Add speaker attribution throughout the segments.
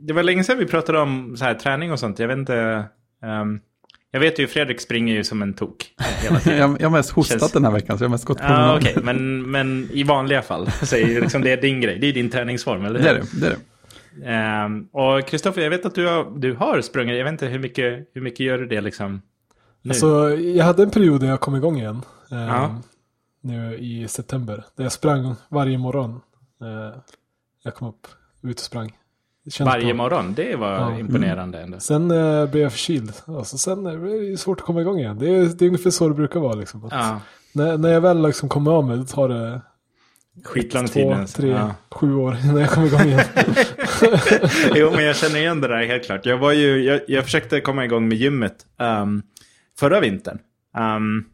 Speaker 1: det var länge sedan vi pratade om så här, träning och sånt. Jag vet inte. ehm, jag vet ju Fredrik springer ju som en tok hela tiden.
Speaker 2: Jag, jag har mest hostat
Speaker 1: Känns-
Speaker 2: den här veckan, så jag har mest gått på promenad.
Speaker 1: okej. Men, men i vanliga fall så är liksom det din grej. Det är din träningsform, eller hur?
Speaker 2: Det är det. det, är det.
Speaker 1: Ehm, och Kristoffer, jag vet att du har, du har sprungit. Jag vet inte hur mycket, hur mycket gör du det liksom? Nu?
Speaker 3: Alltså, jag hade en period där jag kom igång igen. eh,
Speaker 1: Ja.
Speaker 3: Nu i september. Där jag sprang varje morgon. Eh, jag kom upp, ut och sprang.
Speaker 1: Varje
Speaker 3: bra.
Speaker 1: morgon, det var
Speaker 3: Ja.
Speaker 1: imponerande ändå.
Speaker 3: Sen eh, blev jag förkyld. Alltså, sen är det svårt att komma igång igen. Det är, det är ungefär så det brukar vara. Liksom. Att
Speaker 1: Ja,
Speaker 3: när, när jag väl liksom kommer av mig, då tar det
Speaker 1: skitlång
Speaker 3: två,
Speaker 1: tid. nu.
Speaker 3: tre,
Speaker 1: Ja.
Speaker 3: sju år innan jag kommer igång igen.
Speaker 1: Jo, men jag känner igen det där helt klart. Jag, var ju, jag, jag försökte komma igång med gymmet ehm, förra vintern. Ehm,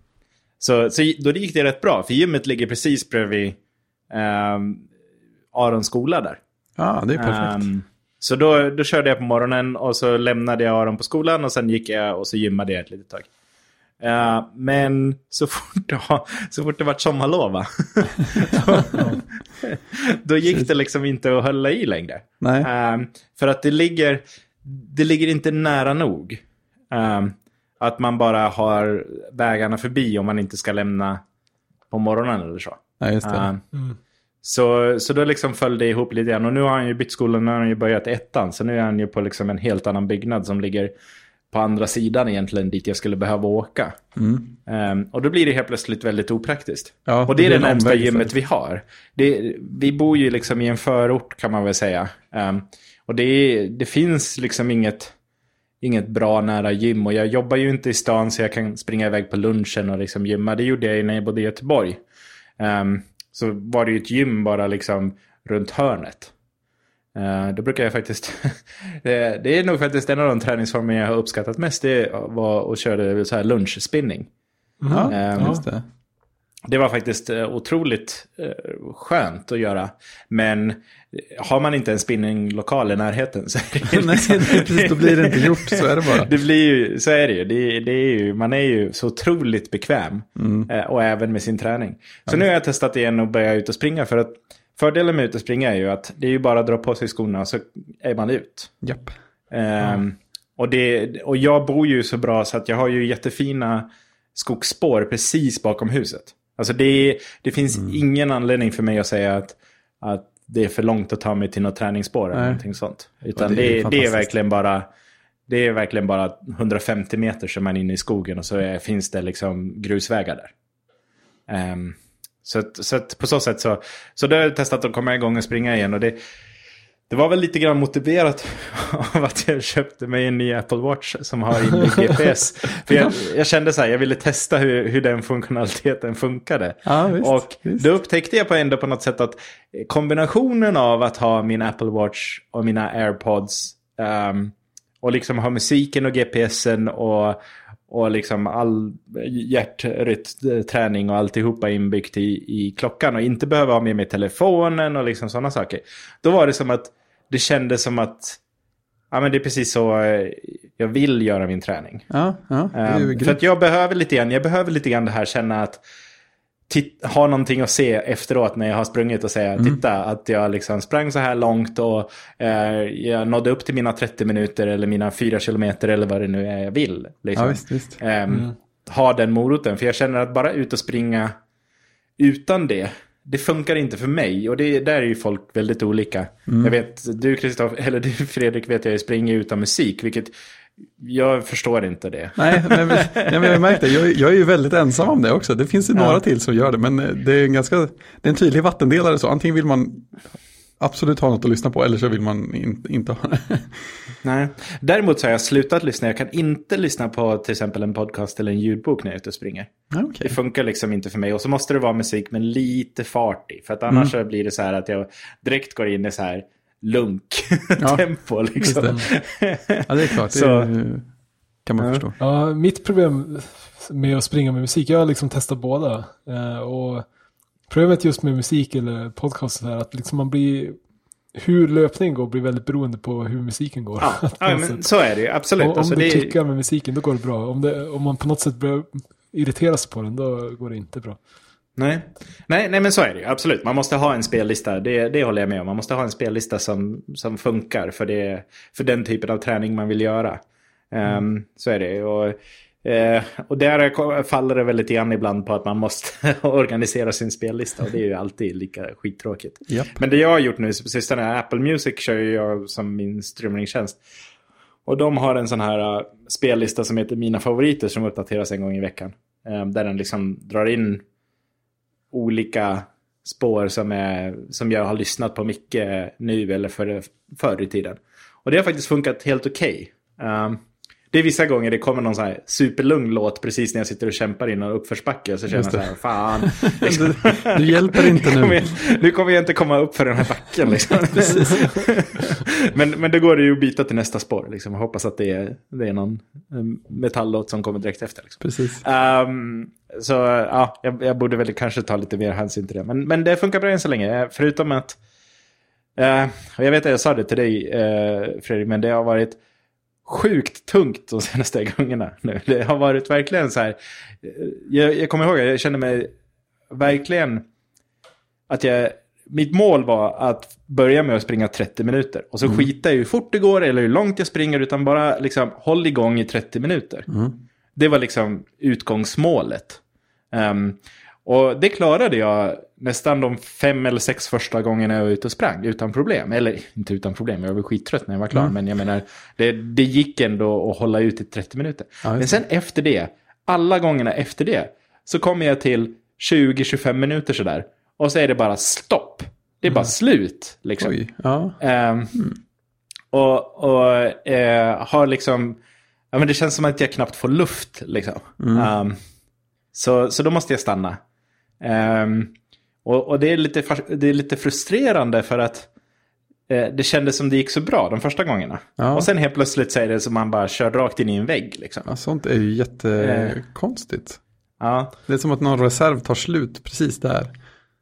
Speaker 1: så, så då gick det rätt bra, för gymmet ligger precis bredvid um, Arons skola där.
Speaker 2: Ja, det är perfekt.
Speaker 1: Ehm, så då, då körde jag på morgonen och så lämnade jag Aron på skolan och sen gick jag och så gymmade jag ett litet tag. Eh, men så fort, så fort det var sommarlov, va? då, då gick det liksom inte att hålla i längre.
Speaker 2: Nej.
Speaker 1: Ehm, för att det ligger, det ligger inte nära nog. Ehm, att man bara har vägarna förbi om man inte ska lämna på morgonen eller så.
Speaker 2: Nej, just det.
Speaker 3: Mm.
Speaker 1: Så, så då liksom föll det ihop lite grann. Och nu har han ju bytt skola, nu har han ju börjat ettan. Så nu är han ju på liksom en helt annan byggnad som ligger på andra sidan egentligen dit jag skulle behöva åka.
Speaker 2: Mm.
Speaker 1: Ehm, och då blir det helt plötsligt väldigt opraktiskt.
Speaker 2: Ja,
Speaker 1: och det är
Speaker 2: det
Speaker 1: det
Speaker 2: blir en
Speaker 1: närmsta gymmet vi har. Det, vi bor ju liksom i en förort kan man väl säga. Ehm, och det, är, det finns liksom inget, inget bra nära gym. Och jag jobbar ju inte i stan så jag kan springa iväg på lunchen och liksom gymma. Det gjorde jag ju när jag bodde i Göteborg. Ehm, så var det ju ett gym bara liksom runt hörnet. Eh, då brukar jag faktiskt... det, det är nog faktiskt en av de träningsformer jag har uppskattat mest. Det var att köra så här lunchspinning.
Speaker 2: Ja,
Speaker 1: Ehm,
Speaker 2: just det.
Speaker 1: Det var faktiskt eh, otroligt eh, skönt att göra. Men har man inte en spinninglokal i närheten så är det
Speaker 2: Nej,
Speaker 1: liksom-
Speaker 2: precis, då blir det inte gjort, så är det bara.
Speaker 1: Det blir ju, så är det ju. Det, det är ju. Man är ju så otroligt bekväm.
Speaker 2: Mm.
Speaker 1: Eh, och även med sin träning. Så nu har jag testat igen och börjat ut och springa. För att fördelen med ut och springa är ju att det är ju bara att dra på sig skorna och så är man ut.
Speaker 2: Japp.
Speaker 1: Ehm, och, det, och jag bor ju så bra så att jag har ju jättefina skogsspår precis bakom huset. Alltså det, det finns
Speaker 2: Mm.
Speaker 1: ingen anledning för mig att säga att, att det är för långt att ta mig till något träningsspår eller någonting sånt. Utan
Speaker 2: det är
Speaker 1: det,
Speaker 2: ju
Speaker 1: det, är verkligen bara det är verkligen bara 150 meter som man är inne i skogen och så är, finns det liksom grusvägar där. Ehm, så att, så att på så sätt så, så då har jag testat att komma igång och springa igen och det, det var väl lite grann motiverat av att jag köpte mig en ny Apple Watch som har inbyggd GPS. För jag, jag kände så här, jag ville testa hur, hur den funktionaliteten funkade.
Speaker 2: Ja, visst,
Speaker 1: och
Speaker 2: visst.
Speaker 1: då upptäckte jag på ändå på något sätt att kombinationen av att ha min Apple Watch och mina AirPods ehm, och liksom ha musiken och GPSen och, och liksom all hjärtrytmträning och alltihopa inbyggt i, i klockan och inte behöva ha med mig telefonen och liksom sådana saker. Då var det som att det kändes som att ja, men det är precis så eh, jag vill göra min träning.
Speaker 2: Ja, ja,
Speaker 1: Um, för att jag behöver lite grann, jag behöver lite grann det här känna att ha någonting att se efteråt när jag har sprungit och säga
Speaker 2: Mm.
Speaker 1: titta att jag liksom sprang så här långt och eh, jag nådde upp till mina 30 minuter eller mina 4 kilometer eller vad det nu är jag vill. Liksom.
Speaker 2: Ja, visst, visst.
Speaker 1: Ehm, Ha den moroten, för jag känner att bara ut och springa utan det, det funkar inte för mig. Och det, där är ju folk väldigt olika.
Speaker 2: Mm.
Speaker 1: Jag vet, du Kristoffer, eller du Fredrik vet jag springer utan musik, vilket jag förstår inte det.
Speaker 2: Nej, men, nej, men jag märkte. Jag, jag är ju väldigt ensam om det också. Det finns ju några
Speaker 1: Ja.
Speaker 2: till som gör det, men eh, det är en ganska, det är en tydlig vattendelare så. Antingen vill man absolut ha något att lyssna på, eller så vill man in, inte ha det.
Speaker 1: Nej. Däremot så har jag slutat lyssna. Jag kan inte lyssna på till exempel en podcast eller en ljudbok när jag är ute och springer.
Speaker 2: Ja,
Speaker 1: Det funkar liksom inte för mig. Och så måste det vara musik med lite fart i. För att annars så blir det så här att jag direkt går in i så här lunk-tempo. liksom.
Speaker 2: Ja, det är klart. Det
Speaker 1: Så-
Speaker 2: ju- kan man
Speaker 1: Ja.
Speaker 2: förstå.
Speaker 3: Ja, mitt problem med att springa med musik, jag har liksom testat båda. Eh, och problemet just med musik eller podcast är att liksom man blir, hur löpningen går blir väldigt beroende på hur musiken går.
Speaker 1: Ja, ja men så är det ju. Absolut.
Speaker 3: Och, om
Speaker 1: Alltså, är,
Speaker 3: klickar med musiken, då går det bra. Om, det, om man på något sätt börjar irritera sig på den, då går det inte bra.
Speaker 1: Nej. nej, nej men så är det ju. Absolut. Man måste ha en spellista. Det, det håller jag med om. Man måste ha en spellista som, som funkar för, det, för den typen av träning man vill göra. Um, så är det. Och, eh, och där faller det väl lite grann ibland på att man måste organisera sin spellista. Och det är ju alltid lika skittråkigt.
Speaker 2: Japp.
Speaker 1: Men det jag har gjort nu på sistone, Apple Music kör jag som min streamingtjänst. Och de har en sån här uh, spellista som heter Mina favoriter som uppdateras en gång i veckan. Um, där den liksom drar in olika spår som, är, som jag har lyssnat på mycket nu eller för, förr i tiden. Och det har faktiskt funkat helt okej. Um, det är vissa gånger det kommer någon så här superlugn låt precis när jag sitter och kämpar i någon uppförsbacke. Så känner jag så här, fan.
Speaker 2: Du, du hjälper inte
Speaker 1: kommer
Speaker 2: nu.
Speaker 1: jag, nu kommer jag inte komma upp för den här backen. Liksom. men, men då går det ju att byta till nästa spår. Liksom. Jag hoppas att det är, det är någon um, metalllåt som kommer direkt efter. Liksom.
Speaker 2: Precis.
Speaker 1: Ehm, så ja, jag, jag borde väl kanske ta lite mer hänsyn till det. Men, men det funkar bra än så länge. Förutom att... eh, och jag vet att jag sa det till dig, uh, Fredrik, men det har varit sjukt tungt de senaste gångerna. Nu. Det har varit verkligen så här... eh, Jag, jag kommer ihåg, jag kände mig verkligen... Att jag... Mitt mål var att börja med att springa 30 minuter. Och så skita i hur fort det går eller hur långt jag springer. Utan bara liksom håll igång i 30 minuter. Det var liksom utgångsmålet. Ehm, och det klarade jag nästan de fem eller sex första gångerna jag var ute och sprang utan problem. Eller inte utan problem, jag var skittrött när jag var klar. Men jag menar, det, det gick ändå att hålla ut i 30 minuter.
Speaker 2: Ja,
Speaker 1: men sen efter det, alla gångerna efter det, så kommer jag till 20-25 minuter sådär. Och så är det bara stopp. Det är bara slut. Liksom.
Speaker 2: Oj, ja.
Speaker 1: Ehm, Och, och eh, har liksom... Ja, men det känns som att jag knappt får luft. Liksom. Ehm, så, så då måste jag stanna. Ehm, och och det, är lite, det är lite frustrerande för att eh, det kändes som det gick så bra de första gångerna.
Speaker 2: Ja.
Speaker 1: Och sen helt plötsligt så är det som man bara kör rakt in i en vägg. Liksom.
Speaker 2: ja, sånt är ju jättekonstigt.
Speaker 1: Ja,
Speaker 2: Det är som att någon reserv tar slut precis där.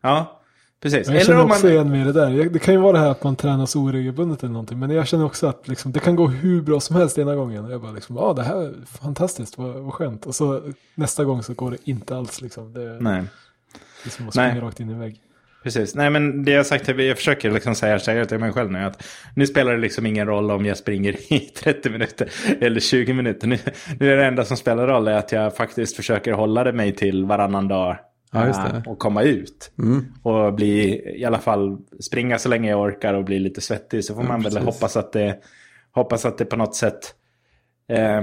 Speaker 1: ja precis.
Speaker 3: Jag känner också
Speaker 1: man...
Speaker 3: igen mig i det där. Det kan ju vara det här att man tränar så oregelbundet eller någonting. Men jag känner också att liksom, det kan gå hur bra som helst ena gången. Och jag bara liksom, ja det här är fantastiskt, vad, vad skönt. Och så nästa gång så går det inte alls liksom. Det,
Speaker 1: Nej.
Speaker 3: Det är som att
Speaker 1: Nej.
Speaker 3: springa rakt in i en vägg.
Speaker 1: Precis. Nej, men det jag sagt, jag försöker liksom säga, säga till mig själv nu att nu spelar det liksom ingen roll om jag springer i 30 minuter eller 20 minuter. Nu, nu är det enda som spelar roll är att jag faktiskt försöker hålla det mig till varannan dag.
Speaker 2: Ja, just
Speaker 1: eh,
Speaker 2: det.
Speaker 1: Och komma ut.
Speaker 2: Mm.
Speaker 1: Och bli, i alla fall springa så länge jag orkar och bli lite svettig. Så får
Speaker 2: Ja,
Speaker 1: man väl
Speaker 2: precis.
Speaker 1: hoppas att det, hoppas att det på något sätt, eh,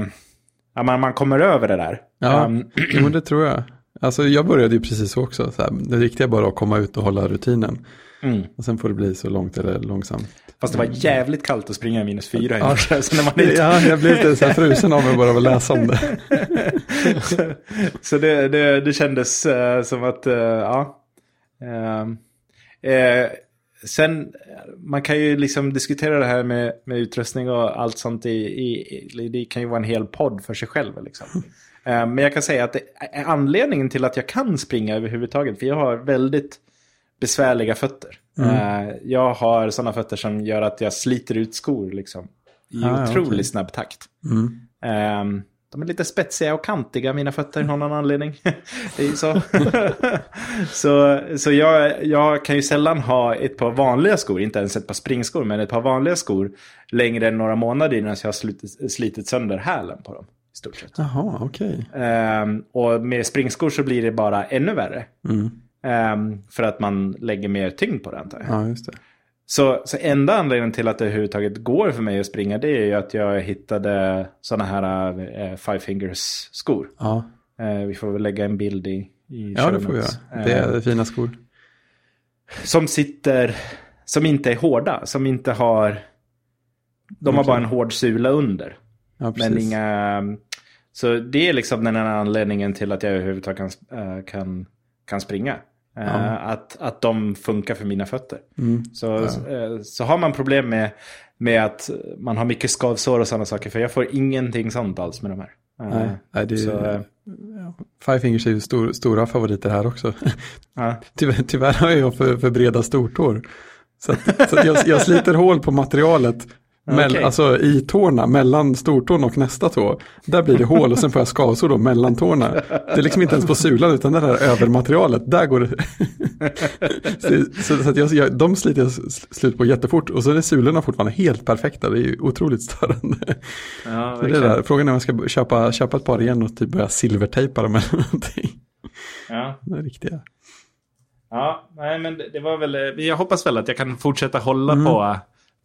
Speaker 1: ja, man, man kommer över det där.
Speaker 2: Ja,
Speaker 1: Um,
Speaker 2: det tror jag. Alltså jag började ju precis så också. Så här, det viktiga är bara att komma ut och hålla rutinen.
Speaker 1: mm.
Speaker 2: Och sen får det bli så långt eller långsamt.
Speaker 1: Fast det var jävligt kallt att springa i minus fyra
Speaker 2: Ja.
Speaker 1: Så när man är
Speaker 2: Ja, jag blev lite så här frusen av mig bara av att läsa om det.
Speaker 1: så det, det, det kändes eh, som att, eh, ja. Ehm, eh, sen, man kan ju liksom diskutera det här med, med utrustning och allt sånt. I, i, det kan ju vara en hel podd för sig själv. Liksom. Eh, men jag kan säga att anledningen till att jag kan springa överhuvudtaget. För jag har väldigt besvärliga fötter. Eh, jag har sådana fötter som gör att jag sliter ut skor liksom, i
Speaker 2: Ah, ja,
Speaker 1: otroligt
Speaker 2: okej.
Speaker 1: snabb takt.
Speaker 2: Mm.
Speaker 1: Ehm, de är lite spetsiga och kantiga, mina fötter, av någon anledning. det är så. så så jag, jag kan ju sällan ha ett par vanliga skor, inte ens ett par springskor, men ett par vanliga skor längre än några månader innan jag har slitit, slitit sönder hälen på dem. I stort sett.
Speaker 2: Jaha, okej.
Speaker 1: Ehm, och med springskor så blir det bara ännu värre.
Speaker 2: Mm.
Speaker 1: Ehm, för att man lägger mer tyngd på det antar jag.
Speaker 2: Ja, just det.
Speaker 1: Så, så enda anledningen till att det överhuvudtaget går för mig att springa det är ju att jag hittade sådana här eh, Five Fingers skor.
Speaker 2: Ja,
Speaker 1: Eh, vi får väl lägga en bild i, i
Speaker 2: ja det får vi göra. Det är fina skor.
Speaker 1: Som sitter, som inte är hårda, som inte har, de har
Speaker 2: Okej.
Speaker 1: bara en hård sula under.
Speaker 2: Ja.
Speaker 1: Men inga, så det är liksom den här anledningen till att jag överhuvudtaget kan, eh, kan, kan springa. Eh,
Speaker 2: Ja.
Speaker 1: Att, att de funkar för mina fötter.
Speaker 2: Mm.
Speaker 1: Så, eh, så har man problem med, med att man har mycket skavsår och sådana saker. För jag får ingenting sånt alls med de här.
Speaker 2: Nej, nej, det är,
Speaker 1: så,
Speaker 2: Five Fingers är ju stor, stora favoriter här också.
Speaker 1: ja.
Speaker 2: Tyvärr, tyvärr har jag för, för breda stortår. Så, att, så att jag, jag sliter hål på materialet Mell,
Speaker 1: Okej.
Speaker 2: Alltså i tårna, mellan stortån och nästa tå. Där blir det hål och sen får jag skavsår då mellan tårna. Det är liksom inte ens på sulan utan det där övermaterialet, där går det. så så, så att jag, jag, de sliter jag slut på jättefort och så är sulorna fortfarande helt perfekta. Det är ju otroligt störande.
Speaker 1: Ja,
Speaker 2: det där. Frågan är om jag ska köpa, köpa ett par igen och typ börja silvertejpa dem eller någonting.
Speaker 1: Ja.
Speaker 2: Det är riktiga.
Speaker 1: Ja, nej men det, det var väl, eh, jag hoppas väl att jag kan fortsätta hålla
Speaker 2: Mm.
Speaker 1: på,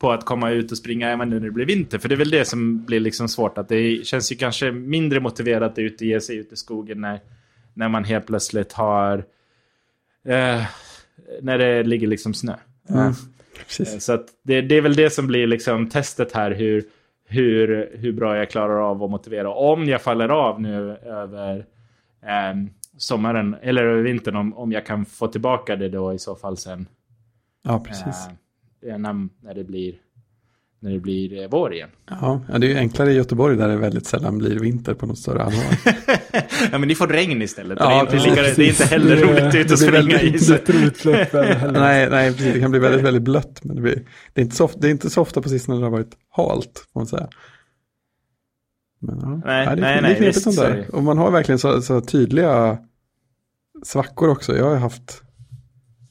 Speaker 1: på att komma ut och springa även nu när det blir vinter. För det är väl det som blir liksom svårt. Att det känns ju kanske mindre motiverat att ut, ge sig ut i skogen när, när man helt plötsligt har, eh, när det ligger liksom snö.
Speaker 2: Mm.
Speaker 1: Eh,
Speaker 2: Precis.
Speaker 1: Så det, det är väl det som blir liksom testet här, hur, hur, hur bra jag klarar av att motivera. Om jag faller av nu över ehm, sommaren, eller över vintern, om, om jag kan få tillbaka det då i så fall sen.
Speaker 2: Ja, precis.
Speaker 1: eh, när, när det blir, när det blir eh, vår igen.
Speaker 2: Ja, ja, det är ju enklare i Göteborg där det väldigt sällan blir vinter på något större allvar.
Speaker 1: ja, men ni får regn istället.
Speaker 2: Ja,
Speaker 1: det, är inte
Speaker 2: precis,
Speaker 1: lika, det är inte heller
Speaker 3: Det-
Speaker 1: roligt ut att springa i.
Speaker 3: Heller.
Speaker 2: nej, nej, precis. Det kan bli väldigt, väldigt blött. Men det, blir, det, är inte så ofta, det är inte så ofta på sistone det har varit halt, får man säga. Men, ja.
Speaker 1: Nej,
Speaker 2: ja, det, är-
Speaker 1: nej,
Speaker 2: det är
Speaker 1: nej,
Speaker 2: knepigt
Speaker 1: visst,
Speaker 2: sånt
Speaker 1: så är
Speaker 2: där. Och man har verkligen så, så tydliga svackor också. Jag har haft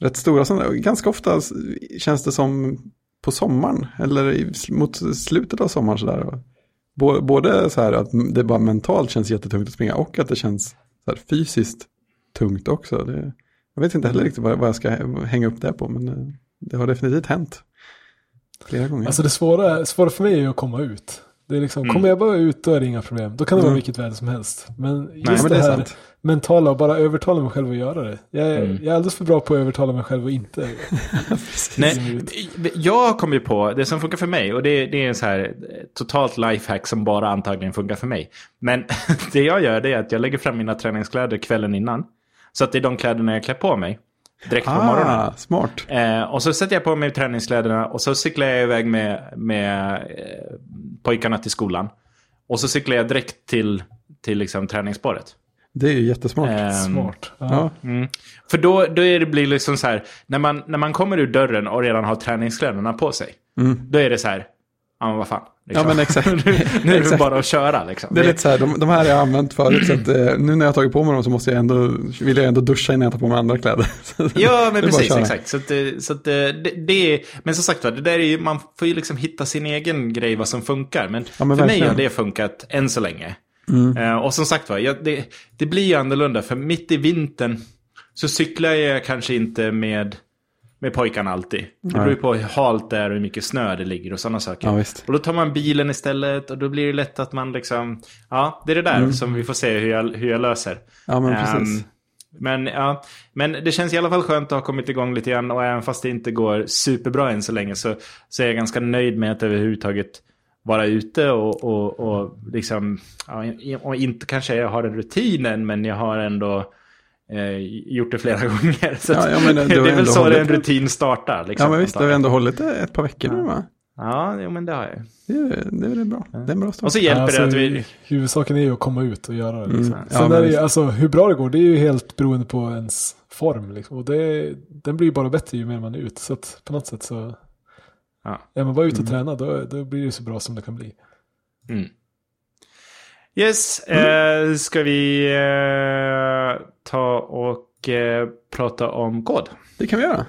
Speaker 2: rätt stora sådana. Ganska ofta känns det som på sommaren. Eller i, mot slutet av sommaren sådär. Både så här att det bara mentalt känns jättetungt att springa och att det känns så här fysiskt tungt också. Det, jag vet inte heller riktigt vad, jag ska hänga upp det på. Men eh, det har definitivt hänt. Flera gånger.
Speaker 3: Alltså det svåra, svåra för mig är att komma ut. Det är liksom,
Speaker 1: Mm.
Speaker 3: Kommer jag bara ut då är det inga problem. Då kan det vara
Speaker 2: Mm.
Speaker 3: vilket väder som helst. Men just
Speaker 2: Nej, men
Speaker 3: det,
Speaker 2: det är
Speaker 3: här
Speaker 2: sant.
Speaker 3: mentala och bara övertala mig själv att göra det. Jag är,
Speaker 1: Mm.
Speaker 3: jag är alldeles för bra på att övertala mig själv och inte.
Speaker 1: Nej, jag kom ju på det som funkar för mig och det, det är en så här eh, totalt lifehack som bara antagligen funkar för mig. Men det jag gör det är att jag lägger fram mina träningskläder kvällen innan. Så att det är de kläderna jag klär på mig direkt på morgonen.
Speaker 2: Ah, smart.
Speaker 1: Eh, och så sätter jag på mig träningskläderna och så cyklar jag iväg med, med eh, pojkarna till skolan. Och så cyklar jag direkt till, till liksom träningsspåret.
Speaker 2: Det är ju jättesmart.
Speaker 1: Ehm,
Speaker 3: Smart. Ja.
Speaker 2: ja.
Speaker 1: Mm. För då, då är det blir liksom så här, när man, när man kommer ur dörren och redan har träningskläderna på sig.
Speaker 2: Mm.
Speaker 1: Då är det så här, ja men vad fan. Liksom.
Speaker 2: Ja, men exakt.
Speaker 1: nu nu är det bara att köra liksom.
Speaker 2: Det är lite så här, de, de här har jag använt förut så att eh, nu när jag har tagit på mig dem så måste jag ändå, vill jag ändå duscha innan jag tar på mig andra kläder.
Speaker 1: Ja, men precis, exakt. Så, att, det- så att det, det, det är, men som sagt var, det där är ju, man får ju liksom hitta sin egen grej vad som funkar. Men,
Speaker 2: Ja, men
Speaker 1: för mig
Speaker 2: verkligen.
Speaker 1: har det funkat än så länge.
Speaker 2: Mm.
Speaker 1: Eh, och som sagt var, jag, det, det blir ju annorlunda. För mitt i vintern så cyklar jag kanske inte med, med pojkarna alltid. Det beror ju på hur halt det är och hur mycket snö det ligger och sådana saker.
Speaker 2: Ja.
Speaker 1: Och då tar man bilen istället och då blir det lätt att man liksom, ja, det är det där som vi får se hur jag, hur jag löser.
Speaker 2: Ja, men
Speaker 1: Ehm,
Speaker 2: precis.
Speaker 1: men, ja, men det känns i alla fall skönt att ha kommit igång lite grann och även fast det inte går superbra än så länge så, så är jag ganska nöjd med att överhuvudtaget vara ute och, och, och liksom, ja, och inte kanske jag har den rutinen men jag har ändå eh, gjort det flera gånger. Så
Speaker 2: Ja, ja, men
Speaker 1: det,
Speaker 2: du har
Speaker 1: är väl så en
Speaker 2: det.
Speaker 1: rutin startar. Liksom,
Speaker 2: Ja, men visst, det har ändå hållit det ett par veckor nu va?
Speaker 1: Ja, jo, men det har jag.
Speaker 2: Det är, det är bra. Det är en bra start.
Speaker 1: Och så hjälper
Speaker 3: Alltså,
Speaker 1: det att vi...
Speaker 3: Huvudsaken är ju att komma ut och göra det. Liksom.
Speaker 2: Mm. Ja,
Speaker 3: Sen är det, ju- alltså, hur bra det går, det är ju helt beroende på ens form. Liksom. Och det, den blir ju bara bättre ju mer man är ute. Så att på något sätt så...
Speaker 1: Ja.
Speaker 3: Är man bara ute och
Speaker 2: Mm.
Speaker 3: tränar då, då blir det så bra som det kan bli.
Speaker 1: Mm. Yes, eh, ska vi eh, ta och eh, prata om kod?
Speaker 2: Det kan vi göra.